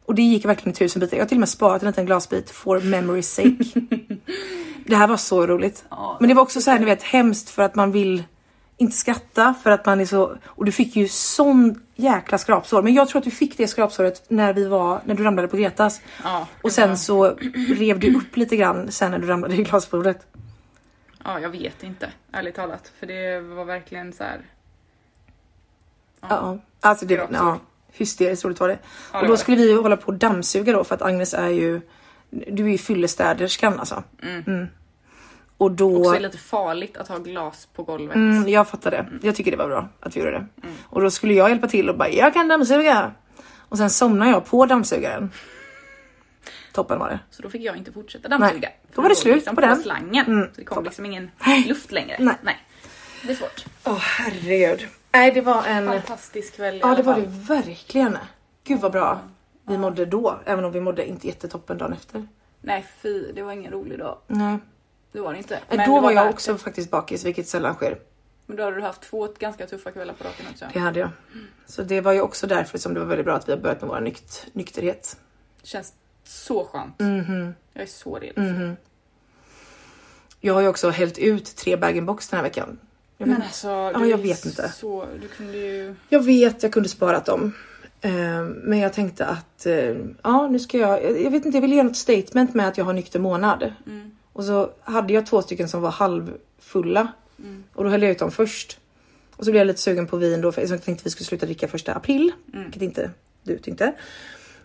Och det gick verkligen i tusen bitar. Jag har till och med sparat en liten glasbit for memory sake. det här var så roligt. Ja, Men det var också så här, ni vet, hemskt för att man vill inte skratta för att man är så... Och du fick ju sån jäkla skrapsår. Men jag tror att du fick det skrapsåret när vi var, när du ramlade på Gretas. Ja, Och sen så rev du upp lite grann sen när du ramlade i glasbordet. Ja, jag vet inte, ärligt talat. För det var verkligen så här. Ja, alltså det, Rakt ja, hysteriskt roligt var det. Ja, och det då var skulle vi ju hålla på och dammsuga då för att Agnes är ju, du är ju fyllestäderskan alltså. Mm. Och då, Också är lite farligt att ha glas på golvet. mm, jag fattar det. Jag tycker det var bra att vi gjorde det. Och då skulle jag hjälpa till och bara, jag kan dammsuga. Och sen somnar jag på dammsugaren. Toppen var det. Så då fick jag inte fortsätta dammsuga. Nej, då var det slut liksom på den. slangen. Mm, Så det kom toppen. liksom ingen Nej. luft längre. Nej. Det är svårt. Åh herregud. Nej det var en... Fantastisk kväll Ja det var det verkligen. Gud vad bra vi mådde då. Även om vi mådde inte jättetoppen dagen efter. Nej fy, det var ingen rolig dag. Nej. Det var det inte. Men då det var jag också det. faktiskt bakis, vilket sällan sker. Men då hade du haft två ganska tuffa kvällar på raken också. Det hade jag. Så det var ju också därför som det var väldigt bra att vi har börjat med vår nykt nykterhet. Känns så skönt. Mhm, Jag är så redo. mhm. Jag har ju också hällt ut tre bag-in-box den här veckan. Jag vet, Men alltså, Ja, jag vet inte. Så, du kunde ju... jag vet, jag kunde sparat dem. Eh, Men jag tänkte att, eh, ja nu ska jag, jag vet inte, jag vill göra något statement med att jag har nykter månad. Mm. Och så hade jag två stycken som var halvfulla. Mm. Och då höll jag ut dem först. Och så blev jag lite sugen på vin då, för jag tänkte att vi skulle sluta dricka första april. Mm. Vilket inte du tyckte.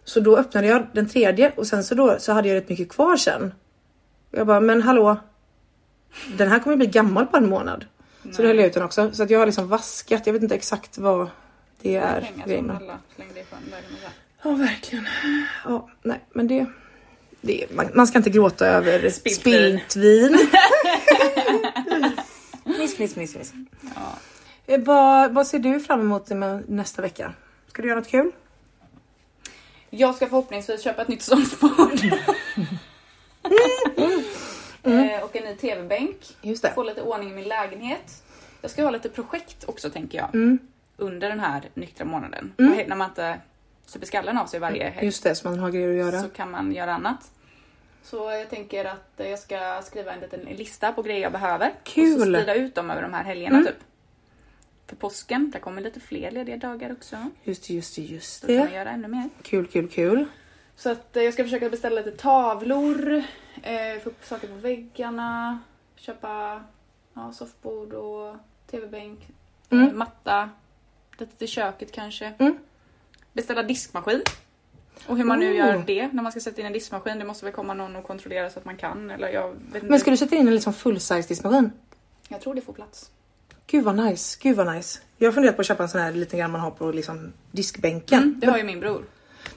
Så då öppnade jag den tredje och sen så, då, så hade jag rätt mycket kvar sen. Jag bara, men hallå. Den här kommer bli gammal på en månad. Så då höll jag ut den också. Så att jag har liksom vaskat, jag vet inte exakt vad det är. pengar för grej, som men- alla slängde i sjön där kan man säga. Ja, verkligen. Ja, nej, men det... det man, man ska inte gråta över Spillt vin. miss, miss, miss, miss. Ja. Eh, Vad, vad ser du fram emot nästa vecka? Ska du göra något kul? Jag ska förhoppningsvis köpa ett nytt soffbord. Eh, och en ny TV-bänk. Få lite ordning i min lägenhet. Jag ska ha lite projekt också tänker jag. Mm, Under den här nyktra månaden. Mm. Och när man inte super skallen av sig varje helg just det, så man har grejer att göra. så kan man göra annat. Så jag tänker att jag ska skriva en liten lista på grejer jag behöver. Och Kul. så sprida ut dem över de här helgerna Mm. typ. För påsken, där kommer lite fler lediga dagar också. Just det, just det, just Då kan man det. göra ännu mer. Kul, kul, kul. Så att eh, jag ska försöka beställa lite tavlor, eh, få upp saker på väggarna, köpa ja, soffbord och tv-bänk, Mm. eh, matta, lite till köket kanske. Mm. Beställa diskmaskin. Och hur man nu Oh. gör det när man ska sätta in en diskmaskin. Det måste väl komma någon och kontrollera så att man kan. Eller jag vet inte. Men ska du sätta in en liksom full-size diskmaskin? Jag tror det får plats. Gud vad nice, gud vad nice. Jag har funderat på att köpa en sån här liten grann man har på liksom diskbänken. Mm, det har ju min bror.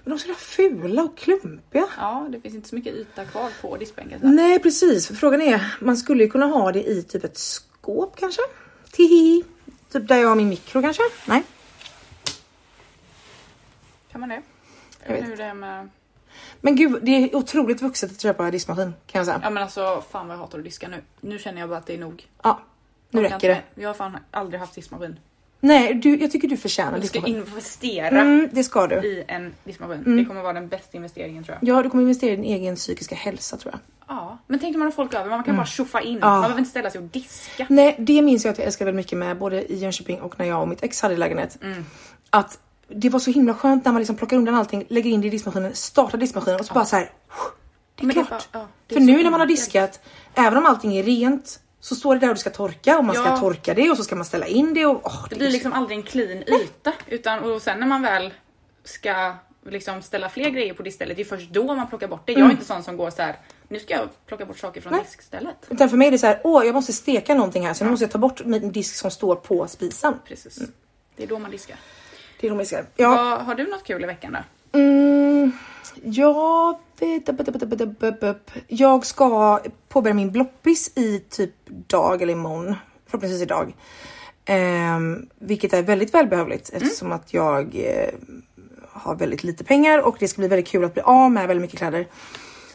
Men de är så fula och klumpiga. Ja, det finns inte så mycket yta kvar på diskbänken. Nej precis, för frågan är, man skulle ju kunna ha det i typ ett skåp kanske? Tihi. Typ där jag har min mikro kanske? Nej. Kan man det? Jag vet hur det är med... Men gud, det är otroligt vuxet att köpa diskmaskin kan jag säga. Ja men alltså fan vad jag hatar att diska nu. Nu känner jag bara att det är nog. Ja, nu räcker det. Jag har fan aldrig haft diskmaskin. Nej, du, jag tycker du förtjänar Jag ska diskmaskin. investera Mm, det ska du. i en diskmaskin. Mm. Det kommer vara den bästa investeringen tror jag. Ja, du kommer investera i din egen psykiska hälsa tror jag. Ja, men tänk när man har folk över, man kan bara tjoffa in. Mm. Ja. Man behöver inte ställa sig och diska. Nej, det minns jag att jag älskade väldigt mycket med både i Jönköping och när jag och mitt ex hade lägenhet. Mm. Att det var så himla skönt när man liksom plockar undan allting, lägger in det i diskmaskinen, startar diskmaskinen och så bara så här. Det är Men det är klart. bara- ja, det är För nu när man har diskat, även om allting är rent, så står det där och det ska torka och man ska Ja. torka det och så ska man ställa in det och åh, Det är blir så- liksom aldrig en clean yta. Utan, och sen när man väl ska liksom ställa fler grejer på diskstället, det är först då man plockar bort det. Jag är inte sån som går så här. nu ska jag plocka bort saker från Mm. Nej. diskstället. Utan för mig är det så här, åh jag måste steka någonting här så nu måste jag ta bort min disk som står på spisen. Precis. Det är då man diskar. Det är de jag ska. Ja. Vad, har du något kul i veckan då? Mm, jag vet... Jag ska påbörja min bloppis i typ dag eller imorgon. Förhoppningsvis idag. Ehm, vilket är väldigt välbehövligt eftersom att jag eh, har väldigt lite pengar och det ska bli väldigt kul att bli av med väldigt mycket kläder.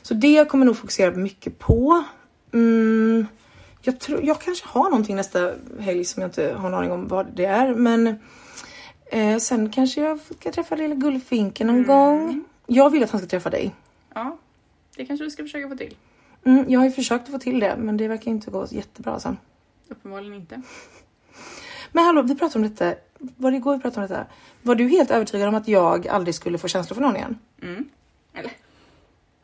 Så det kommer nog fokusera mycket på. Mm, jag, tror, jag kanske har någonting nästa helg som jag inte har en aning om vad det är men Eh, sen kanske jag ska träffa lilla Gullfinken någon gång. Jag vill att han ska träffa dig. Ja, det kanske du ska försöka få till. Mm, jag har ju försökt att få till det, men det verkar inte gå jättebra sen. Uppenbarligen inte. Men hallå, vi pratade om detta. Var det igår vi pratade om detta? Var du helt övertygad om att jag aldrig skulle få känslor för någon igen? Mm. Eller?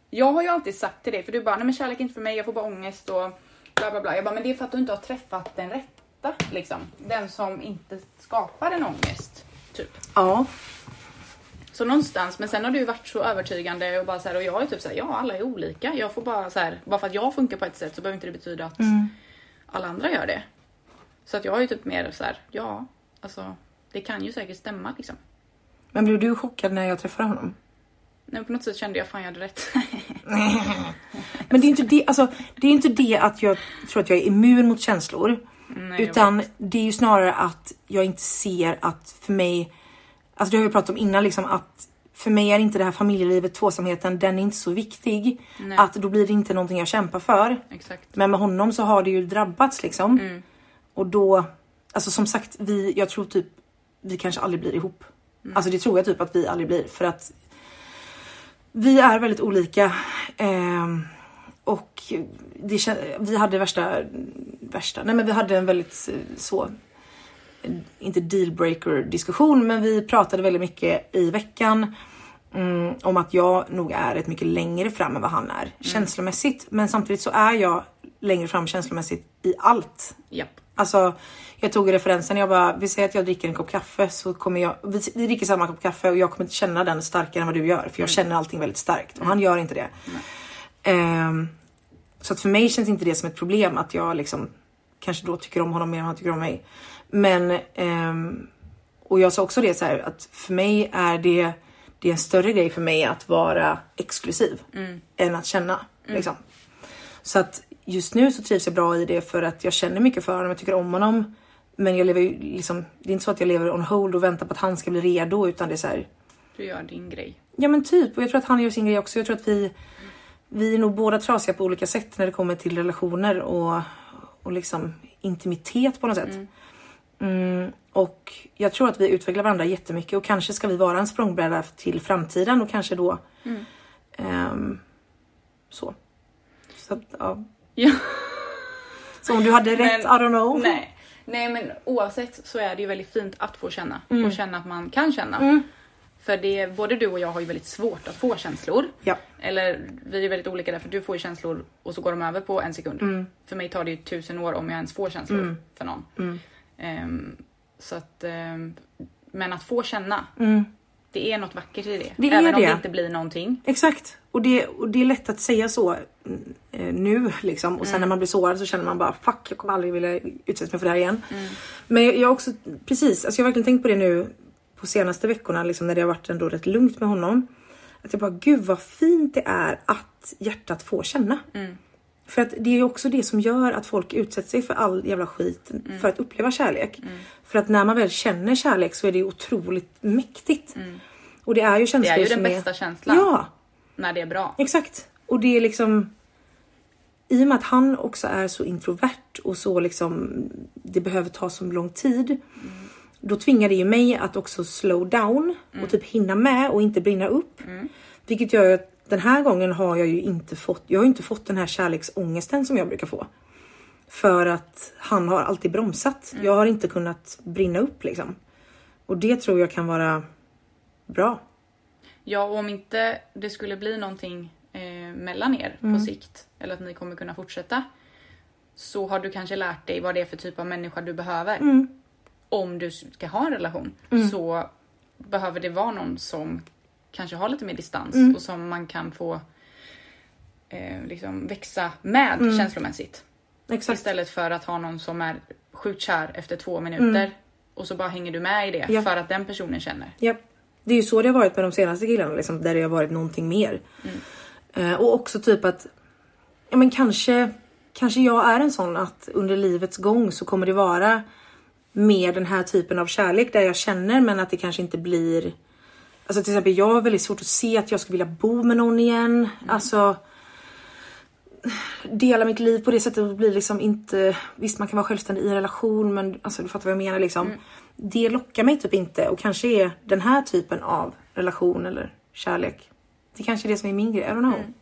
Jag har ju alltid sagt till dig, för du bara, nej men kärlek är inte för mig, jag får bara ångest och bla bla bla. Jag bara, men det är för att du inte har träffat den rätta liksom. Den som inte skapar en ångest. Typ. Ja. Så någonstans, men sen har du varit så övertygande och bara så här, och jag är typ såhär, ja alla är olika. Jag får bara så här, bara för att jag funkar på ett sätt så behöver inte det betyda att alla andra gör det. Så att jag är ju typ mer så här, ja, alltså det kan ju säkert stämma liksom. Men blev du chockad när jag träffade honom? Men på något sätt kände jag fan jag hade rätt. Men det är inte det, alltså, det är inte det att jag tror att jag är immun mot känslor. Nej, utan det är ju snarare att jag inte ser att för mig, alltså det har vi pratat om innan liksom att för mig är inte det här familjelivet, tvåsamheten, den är inte så viktig. Nej. Att då blir det inte någonting jag kämpar för. Exakt. Men med honom så har det ju drabbats liksom. Mm. Och då, alltså som sagt, vi, jag tror typ vi kanske aldrig blir ihop. Mm. Alltså det tror jag typ att vi aldrig blir för att vi är väldigt olika. Ehm, och det, vi hade värsta, värsta, nej men vi hade en väldigt eh, så, eh, inte dealbreaker diskussion, men vi pratade väldigt mycket i veckan mm, om att jag nog är ett mycket längre fram än vad han är känslomässigt. Men samtidigt så är jag längre fram känslomässigt i allt. Japp. Alltså, jag tog referensen, jag bara, vi säger att jag dricker en kopp kaffe så kommer jag, vi, vi dricker samma kopp kaffe och jag kommer inte känna den starkare än vad du gör. För jag känner allting väldigt starkt och han gör inte det. Ehm, så att för mig känns inte det som ett problem att jag liksom kanske då tycker om honom mer än han tycker om mig. Men, ehm, och jag sa också det så här att för mig är det, det är en större grej för mig att vara exklusiv än att känna. Liksom. Så att just nu så trivs jag bra i det för att jag känner mycket för honom, jag tycker om honom. Men jag lever ju liksom, det är inte så att jag lever on hold och väntar på att han ska bli redo utan det är så här, Du gör din grej. ja men typ och jag tror att han gör sin grej också. Jag tror att vi, vi är nog båda trasiga på olika sätt när det kommer till relationer och, och liksom intimitet på något sätt. Mm, och jag tror att vi utvecklar varandra jättemycket och kanske ska vi vara en språngbräda till framtiden och kanske då ehm, så. Så att, ja. Ja. Så om du hade rätt, Men- I don't know. Nej. Nej men oavsett så är det ju väldigt fint att få känna och känna att man kan känna. Mm. För det, både du och jag har ju väldigt svårt att få känslor. Ja. Eller vi är väldigt olika där för du får ju känslor och så går de över på en sekund. Mm. För mig tar det ju tusen år om jag ens får känslor för någon. Ehm, så att, ehm, men att få känna, det är något vackert i det. Mm. Det Även om det. det inte blir någonting. Exakt. Och det, och det är lätt att säga så mm, eh, nu liksom. Och sen när man blir sårad så känner man bara fuck jag kommer aldrig vilja utsätta mig för det här igen. Men jag, jag har också precis, alltså jag har verkligen tänkt på det nu på senaste veckorna liksom när det har varit ändå rätt lugnt med honom. Att jag bara gud vad fint det är att hjärtat får känna. För att det är ju också det som gör att folk utsätter sig för all jävla skit för att uppleva kärlek. För att när man väl känner kärlek så är det ju otroligt mäktigt. Och det är ju Det känslor är ju som den bästa känslan Ja, när det är bra. Exakt. Och det är liksom i och med att han också är så introvert och så liksom det behöver ta så lång tid. Då tvingar det ju mig att också slow down och typ hinna med och inte brinna upp. Vilket gör ju att den här gången har jag ju inte fått, jag har inte fått den här kärleksångesten som jag brukar få. För att han har alltid bromsat. Jag har inte kunnat brinna upp liksom. Och det tror jag kan vara bra. Ja, och om inte det skulle bli någonting eh, mellan er Mm. på sikt, eller att ni kommer kunna fortsätta, så har du kanske lärt dig vad det är för typ av människa du behöver. Mm. Om du ska ha en relation så behöver det vara någon som kanske har lite mer distans Mm. och som man kan få eh, liksom växa med Mm. känslomässigt. Exakt. Istället för att ha någon som är sjukt kär efter två minuter och så bara hänger du med i det Mm. Ja. för att den personen känner. Ja, det är ju så det har varit med de senaste killarna, liksom, där det har varit någonting mer. Eh, och också typ att, ja men kanske, kanske jag är en sån att under livets gång så kommer det vara mer den här typen av kärlek där jag känner men att det kanske inte blir Alltså till exempel jag har väldigt svårt att se att jag skulle vilja bo med någon igen. Alltså dela mitt liv på det sättet och bli liksom inte... Visst man kan vara självständig i en relation men alltså du fattar vad jag menar liksom. Det lockar mig typ inte och kanske är den här typen av relation eller kärlek. Det kanske är det som är min grej, I don't know.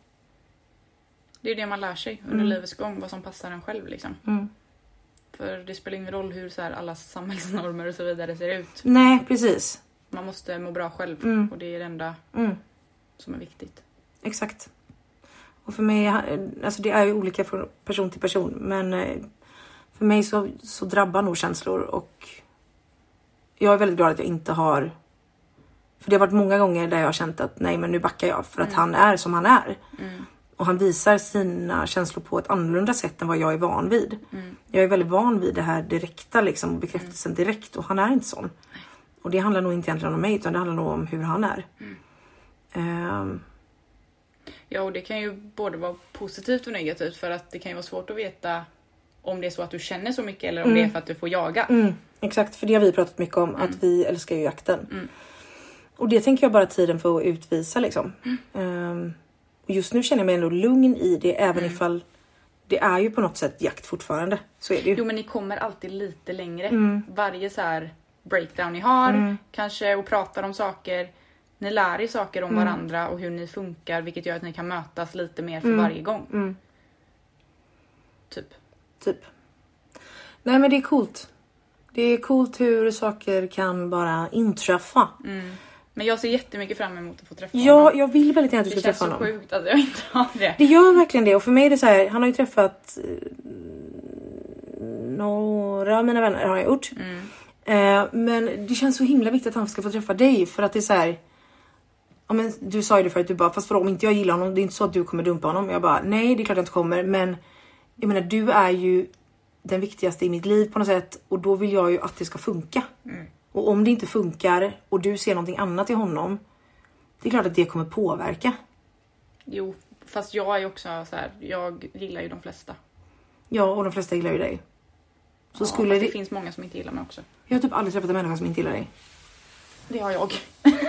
Det är det man lär sig under livets gång, vad som passar en själv liksom. Mm. För det spelar ingen roll hur så här, alla samhällsnormer och så vidare ser ut. Nej precis. Man måste må bra själv Mm. och det är det enda Mm. som är viktigt. Exakt. Och för mig, alltså det är ju olika från person till person, men eh, för mig så, så drabbar nog känslor och jag är väldigt glad att jag inte har för det har varit många gånger där jag har känt att nej men nu backar jag för att Mm. han är som han är. Och han visar sina känslor på ett annorlunda sätt än vad jag är van vid. Mm. Jag är väldigt van vid det här direkta liksom, bekräftelsen direkt och han är inte sån. Och det handlar nog inte egentligen om mig utan det handlar nog om hur han är. Mm. Ehm, Ja, och det kan ju både vara positivt och negativt för att det kan ju vara svårt att veta om det är så att du känner så mycket eller om det är för att du får jaga. Mm, exakt, för det har vi pratat mycket om, Mm. att vi älskar ju jakten. Och det tänker jag bara tiden får att utvisa liksom. Mm. Ehm, och just nu känner jag mig ändå lugn i det, även Mm. ifall det är ju på något sätt jakt fortfarande. Så är det ju. Jo men ni kommer alltid lite längre. Mm. Varje så här breakdown ni har kanske och pratar om saker. Ni lär er saker Mm. om varandra och hur ni funkar vilket gör att ni kan mötas lite mer för Mm. varje gång. Typ. Typ. Nej men det är coolt. Det är coolt hur saker kan bara inträffa. Men jag ser jättemycket fram emot att få träffa Ja, honom. jag vill väldigt gärna att du Det ska känns träffa så honom. sjukt att jag inte har det. Det gör verkligen det och för mig är det så här, han har ju träffat eh, några av mina vänner har jag gjort. Eh, men det känns så himla viktigt att han ska få träffa dig för att det är så här. Ja, men du sa ju det förut, du bara fast för om inte jag gillar honom, det är inte så att du kommer dumpa honom. Jag bara nej, det är klart jag inte kommer, men jag menar du är ju den viktigaste i mitt liv på något sätt och då vill jag ju att det ska funka. Och om det inte funkar och du ser någonting annat i honom, det är klart att det kommer påverka. Jo, fast jag är också så här. jag gillar ju de flesta. Ja, och de flesta gillar ju dig. Så Ja, skulle det... det finns många som inte gillar mig också. Jag har typ aldrig träffat en människa som inte gillar dig. Det har jag.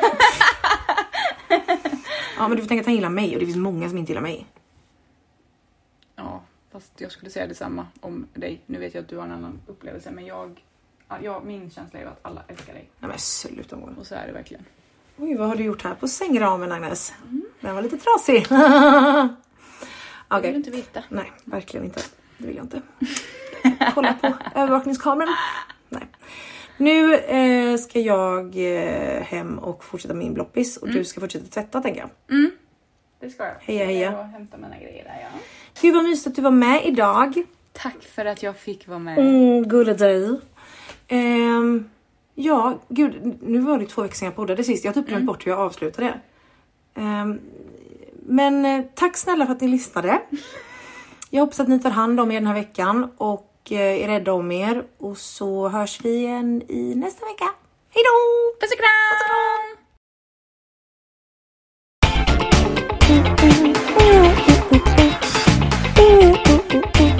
Ja, men du får tänka att han gillar mig och det finns många som inte gillar mig. Ja, fast jag skulle säga detsamma om dig. Nu vet jag att du har en annan upplevelse men jag, ja, jag min känsla är att alla älskar dig. Nej men sluta Moa. Och så är det verkligen. Oj, vad har du gjort här på sängramen Agnes? Den var lite trasig. Jag Okej, vill inte veta. nej verkligen inte. Det vill jag inte. Kolla på övervakningskameran. Nej. Nu eh, ska jag eh, hem och fortsätta min bloppis och du ska fortsätta tvätta tänker jag. Det ska jag. Heja, heja. Jag hämta mina grejer där ja. Gud vad mysigt att du var med idag. Tack för att jag fick vara med. Mm, gulla dig. Ehm, ja, gud, nu var det två veckor sedan jag poddade sist. Jag har typ glömt bort hur jag avslutade. Ehm, men eh, tack snälla för att ni lyssnade. Jag hoppas att ni tar hand om er den här veckan och eh, är rädda om er. Och så hörs vi igen i nästa vecka. Hej då! Puss och kram! Ooh, ooh, ooh,